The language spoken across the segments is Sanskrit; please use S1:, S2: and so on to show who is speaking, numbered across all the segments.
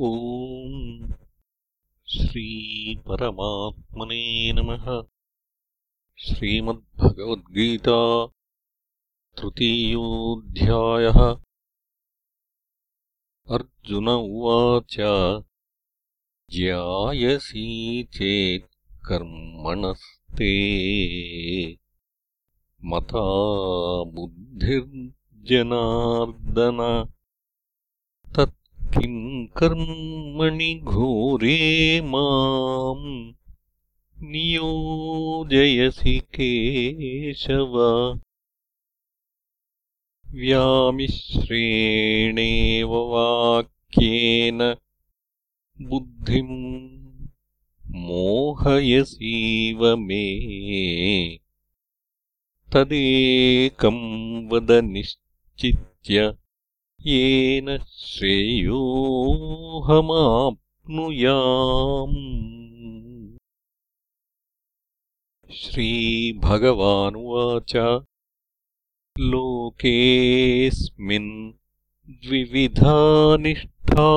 S1: ॐ श्रीपरमात्मने नमः। श्रीमद्भगवद्गीता तृतीयोऽध्यायः। अर्जुन उवाच ज्यायसी चेत् कर्मणस्ते। मता बुद्धिर्जनार्दन किम् कर्मणि घोरे माम् नियोजयसि केशव। व्यामिश्रेणेव वाक्येन बुद्धिम् मोहयसीव मे। तदेकम् वद निश्चित्य येन श्रेयोऽहमाप्नुयाम्। श्रीभगवानुवाच। लोकेऽस्मिन् द्विविधा निष्ठा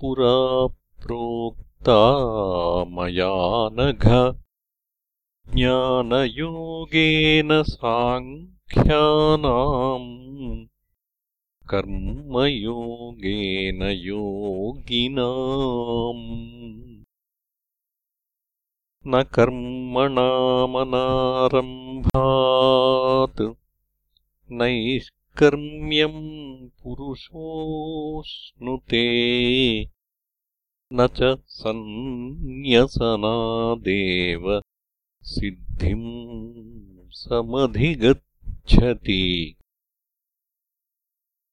S1: पुरा प्रोक्ता मया नघ। ज्ञानयोगेन साङ् ख्यानाम् कर्मयोगेन योगिनाम्। न कर्मणामनारम्भात् नैष्कर्म्यम् पुरुषोऽश्नुते न च सन्न्यसनादेव सिद्धिम् समधिगत्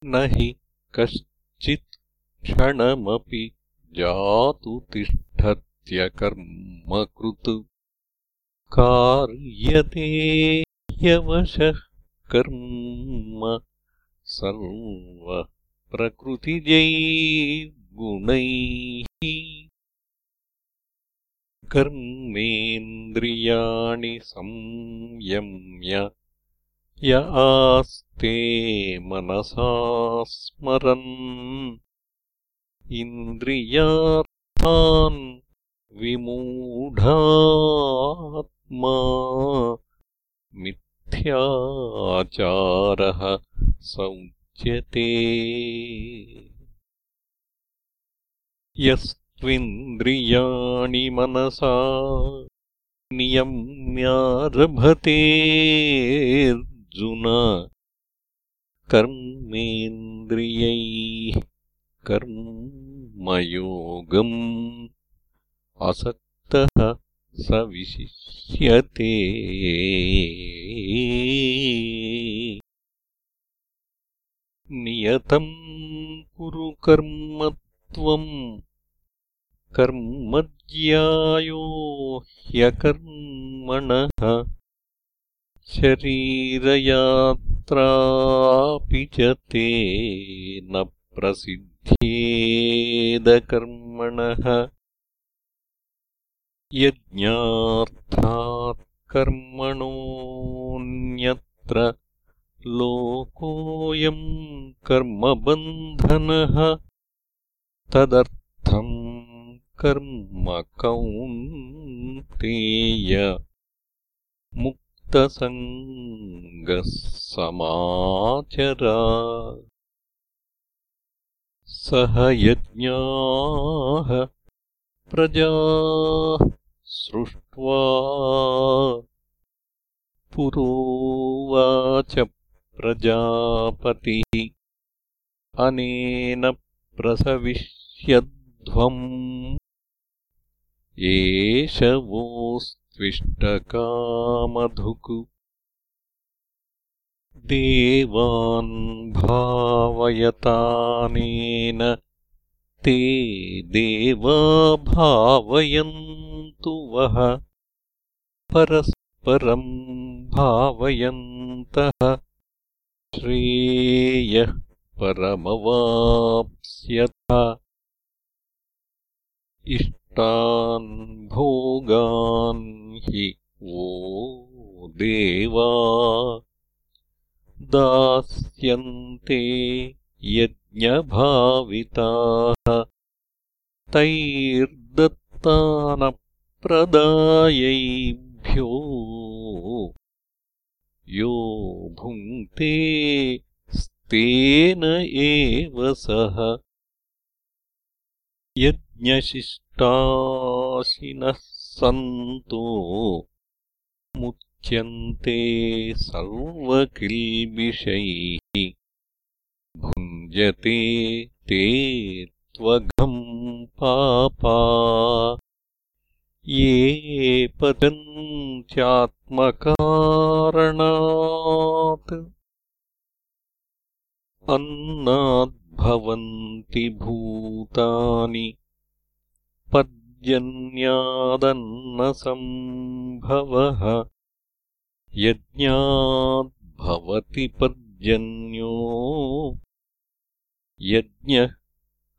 S1: न हि कश्चित् क्षणमपि जातु तिष्ठत्यकर्मकृत् कार्यते ह्यवशः कर्म सर्वप्रकृतिजैर्गुणैः कर्मेन्द्रियाणि संयम्य य आस्ते मनसा स्मरन्। इन्द्रियार्थान् विमूढात्मा मिथ्याचारः स उच्यते यस्त्विन्द्रियाणि मनसा नियम्यारभते अर्जुन कर्मेन्द्रियैः कर्मयोगम् असक्तः स विशिष्यते नियतम् कुरु कर्म त्वम् कर्मज्यायो ह्यकर्मणः शरीरयात्रापि च ते न प्रसिद्ध्येदकर्मणः यज्ञार्थात्कर्मणोऽन्यत्र लोकोऽयम् कर्मबन्धनः। तदर्थम् कर्म कौन्तेय सङ्गः समाचरा सह यज्ञाः प्रजाः सृष्ट्वा पुरोवाच प्रजापतिः। अनेन प्रसविष्यध्वम्। एष वोऽस्ति त्विष्टकामधुक्। देवान् भावयतानेन ते देवा भावयन्तु वः। परस्परम् भावयन्तः। श्रेयः परमवाप्स्यथ इष्टान् भोगान् हि वो देवा दास्यन्ते यज्ञभाविताः तैर्दत्तानप्रदायैभ्यो यो भुङ्क्ते स्तेन एव सः यज्ञशिष्टाशिनः सन्तो। मुच्यन्ते सर्वकिल्बिषैः। भुञ्जते ते त्वघम् पापा। ये पतन्त्यात्मकारणात् अन्नाद्भवन्ति भूतानि पर्जन्यादन्नसम्भवः यज्ञाद्भवति पर्जन्यो। यज्ञः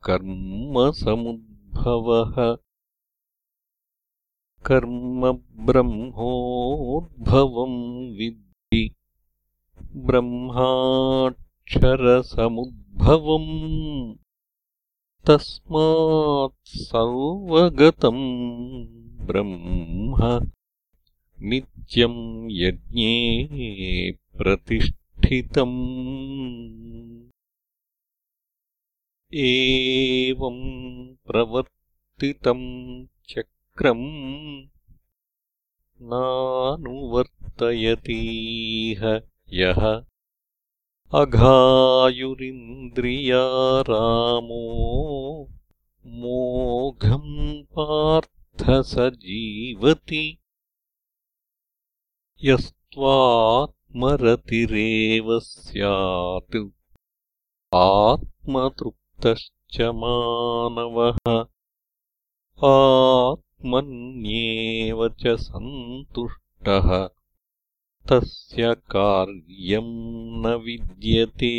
S1: कर्मसमुद्भवः। कर्म ब्रह्मोद्भवम् विद्धि। ब्रह्माक्षरसमुद्भवम् तस्मात् सर्वगतम् ब्रह्म नित्यम् यज्ञे प्रतिष्ठितम्। एवम् प्रवर्तितम् चक्रम् नानुवर्तयतीह यः अघायुरिन्द्रियारामो मोघम् पार्थ स जीवति यस्त्वात्मरतिरेव स्यात् आत्मतृप्तश्च मानवः। आत्मन्येव च सन्तुष्टः तस्य कार्यम् न विद्यते।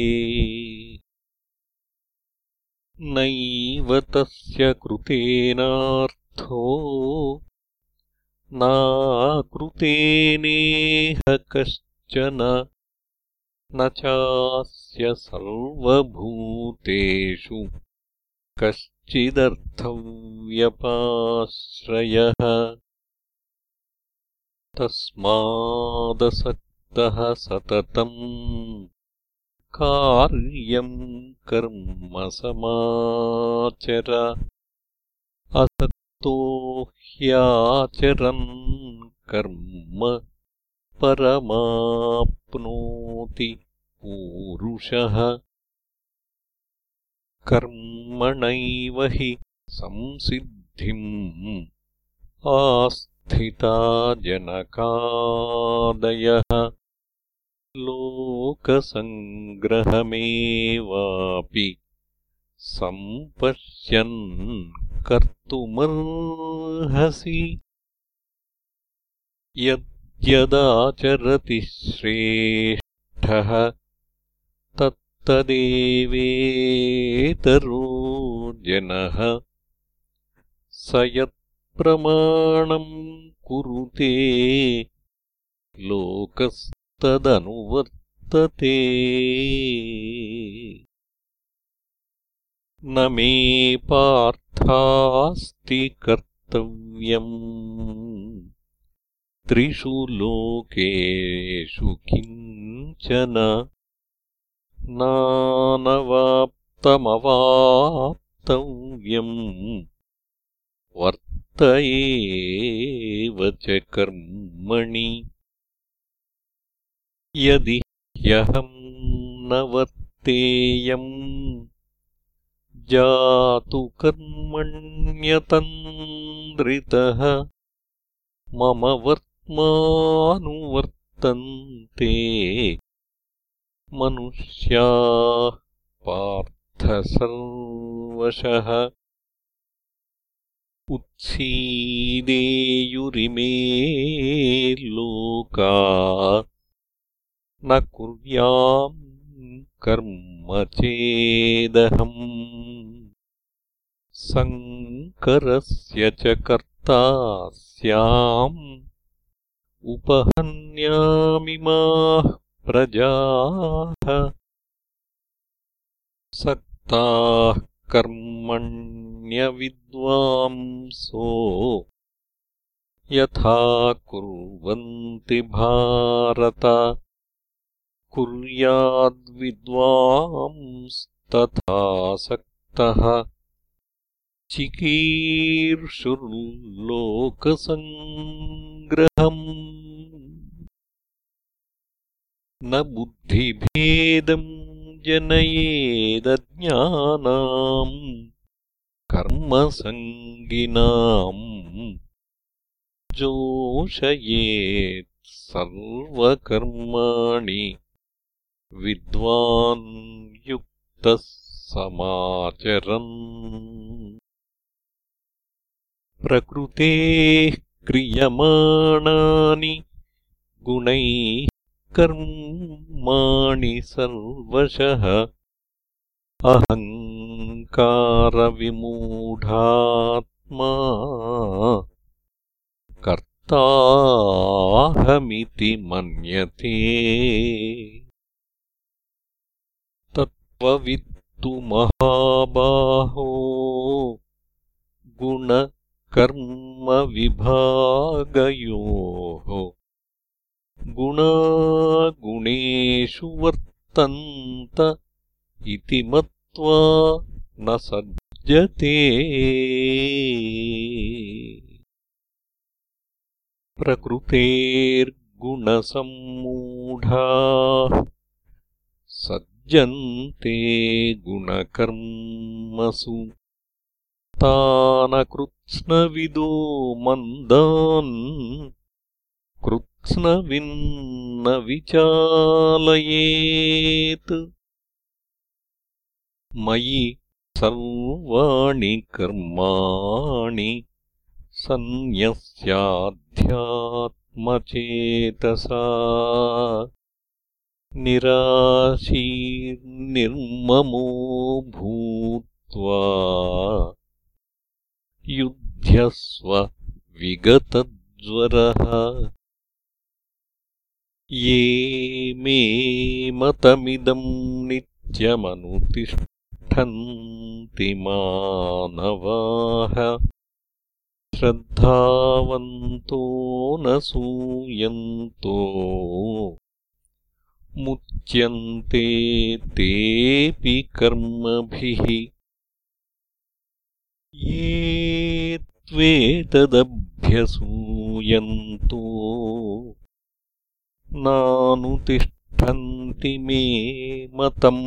S1: नैव तस्य कृतेनार्थो नाकृतेनेह कश्चन न चास्य सर्वभूतेषु कश्चिदर्थव्यपाश्रयः तस्मादसक्तः सततम् कार्यम् कर्म समाचर। असक्तो ह्याचरन् कर्म परमाप्नोति पूरुषः। कर्मणैव हि संसिद्धिम् आस् स्थिता जनकादयः लोकसङ्ग्रहमेवापि सम्पश्यन् कर्तुमर्हसि। यद्यदाचरति श्रेष्ठः तत्तदेवेतरो जनः स यत् प्रमाणम् कुरुते। लोकस्तदनुवर्तते। न मे पार्थास्ति कर्तव्यम्। त्रिषु लोकेषु किञ्चन नानवाप्तमवाप्तव्यम् वर्त एव च कर्मणि यदि ह्यहम् न वर्तेयम् जातु कर्मण्यतन्द्रितः मम वर्त्मानुवर्तन्ते। मनुष्याः पार्थसर्वशः उत्सीदेयुरिमे लोका न कुर्याम् कर्म चेदहम्। सङ्करस्य च कर्ता स्याम्। उपहन्यामिमाः प्रजाः। सक्ताः कर्मण्यविद्वांसो यथा कुर्वन्ति भारत कुर्याद्विद्वांस्तथा सक्तः चिकीर्षुर्लोकसङ्ग्रहम्। न बुद्धिभेदम् जनयेदज्ञानाम् कर्मसङ्गिनाम् जोषयेत् सर्वकर्माणि विद्वान् युक्तः समाचरन्। प्रकृतेः क्रियमाणानि गुणैः कर्माणि सर्वशः। अहङ्कारविमूढात्मा। कर्ताहमिति मन्यते। तत्त्ववित्तु महाबाहो। गुणकर्मविभागयोः गुणागुणेषु वर्तन्त इति मत्वा न सज्जते। प्रकृतेर्गुणसम्मूढाः सज्जन्ते गुणकर्मसु। तानकृत्स्नविदो मन्दान् कृत्स्नविन्न विचालयेत्। मयि सर्वाणि कर्माणि सन्न्यस्याध्यात्मचेतसा निराशीर्निर्ममो भूत्वा युध्यस्व विगतज्वरः ये मे मतमिदम् नित्यमनुतिष्ठन्ति मानवाः। श्रद्धावन्तो न सूयन्तो। मुच्यन्ते तेऽपि कर्मभिः। ये त्वेतदभ्यसूयन्तो नानुतिष्ठन्ति मे मतम्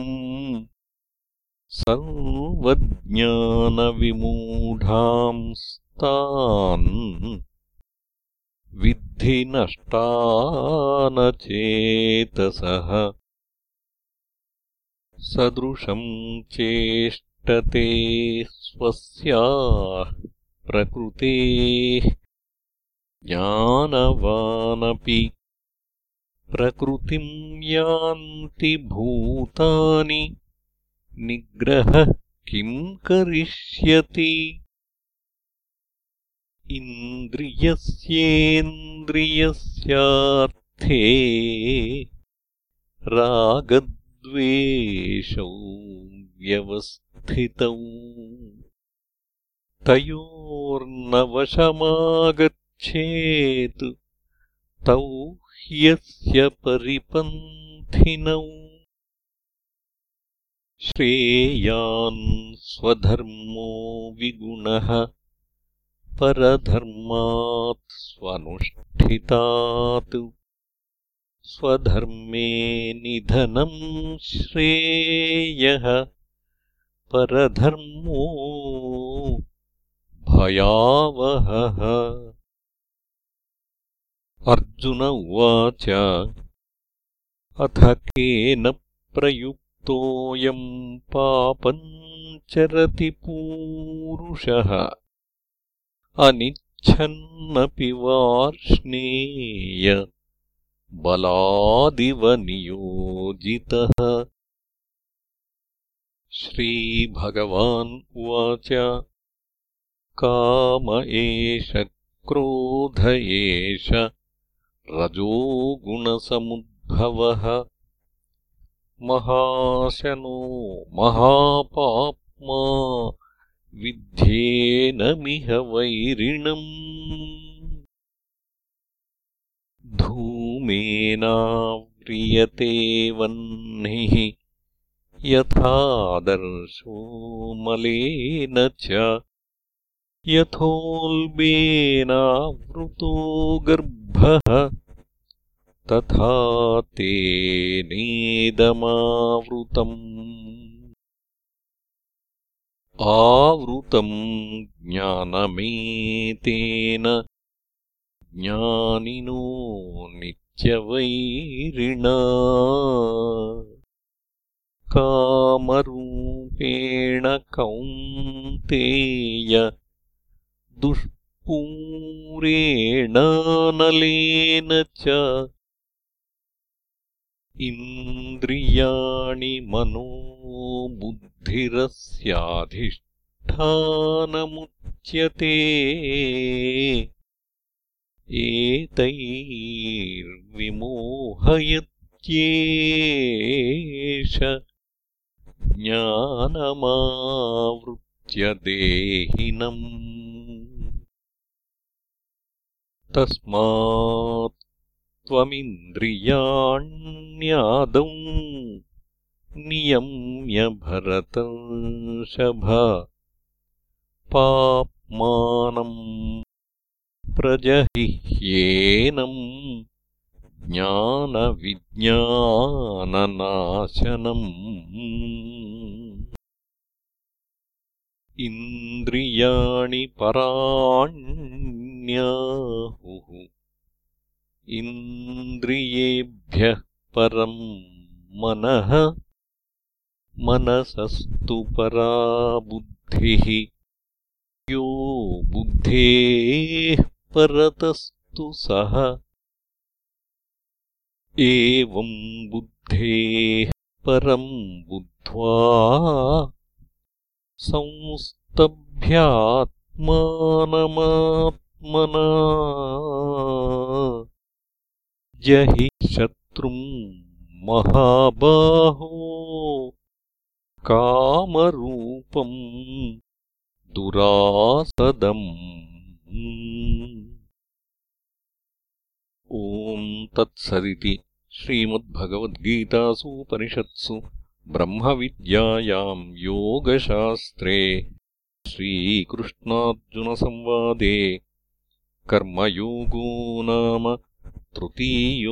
S1: सर्वज्ञानविमूढांस् विद्धि नष्टानचेतसः सदृशम् चेष्टते स्वस्याः प्रकृतेः ज्ञानवानपि प्रकृतिम् यान्ति भूतानि निग्रहः किम् करिष्यति? इन्द्रियस्येन्द्रियस्यार्थे रागद्वेषौ व्यवस्थितौ। तयोर्नवशमागच्छेत् तौ ह्यस्य परिपन्थिनौ श्रेयान् स्वधर्मो विगुणः परधर्मात् स्वनुष्ठितात्। स्वधर्मे निधनम् श्रेयः परधर्मो भयावहः अर्जुन उवाच अथ केन प्रयुक्तोऽयम् पापम् चरति पूरुषः। अनिच्छन्नपि वार्ष्णेय बलादिव नियोजितः। श्रीभगवान् उवाच काम एष क्रोध एष रजोगुणसमुद्भवः। महाशनो महापाप्मा विध्येनमिह वैरिणम्। धूमेनाव्रियते वह्निः यथादर्शो मलेन च यथोल्बेनावृतो गर्भः तथा तेनेदमावृतम् आवृतम् ज्ञानमेतेन ज्ञानिनो नित्यवैरिणा। कामरूपेण कौन्तेय दुष्पूरेणानलेन च इन्द्रियाणि मनो बुद्धिरस्याधिष्ठानमुच्यते एतैर्विमोहयत्येष ज्ञानमावृत्य देहिनम् तस्मात् त्वमिन्द्रियाण्यादौ नियम्य भरतर्षभ पाप्मानम् प्रजहिह्येनम् ज्ञानविज्ञाननाशनम् इन्द्रियाणि इन्द्रियेभ्यः परम् मनः मनसस्तु परा बुद्धिः यो बुद्धेः परतस्तु सः। एवम् बुद्धेः परम् बुद्ध्वा संस्तभ्यात्मानमात्मना जहि शत्रुम् महाबाहो। कामरूपम् दुरासदम्। ॐ तत्सदिति श्रीमद्भगवद्गीतासूपनिषत्सु ब्रह्मविद्यायाम् योगशास्त्रे श्रीकृष्णार्जुनसंवादे कर्मयोगो नाम तृतीयोऽध्यायः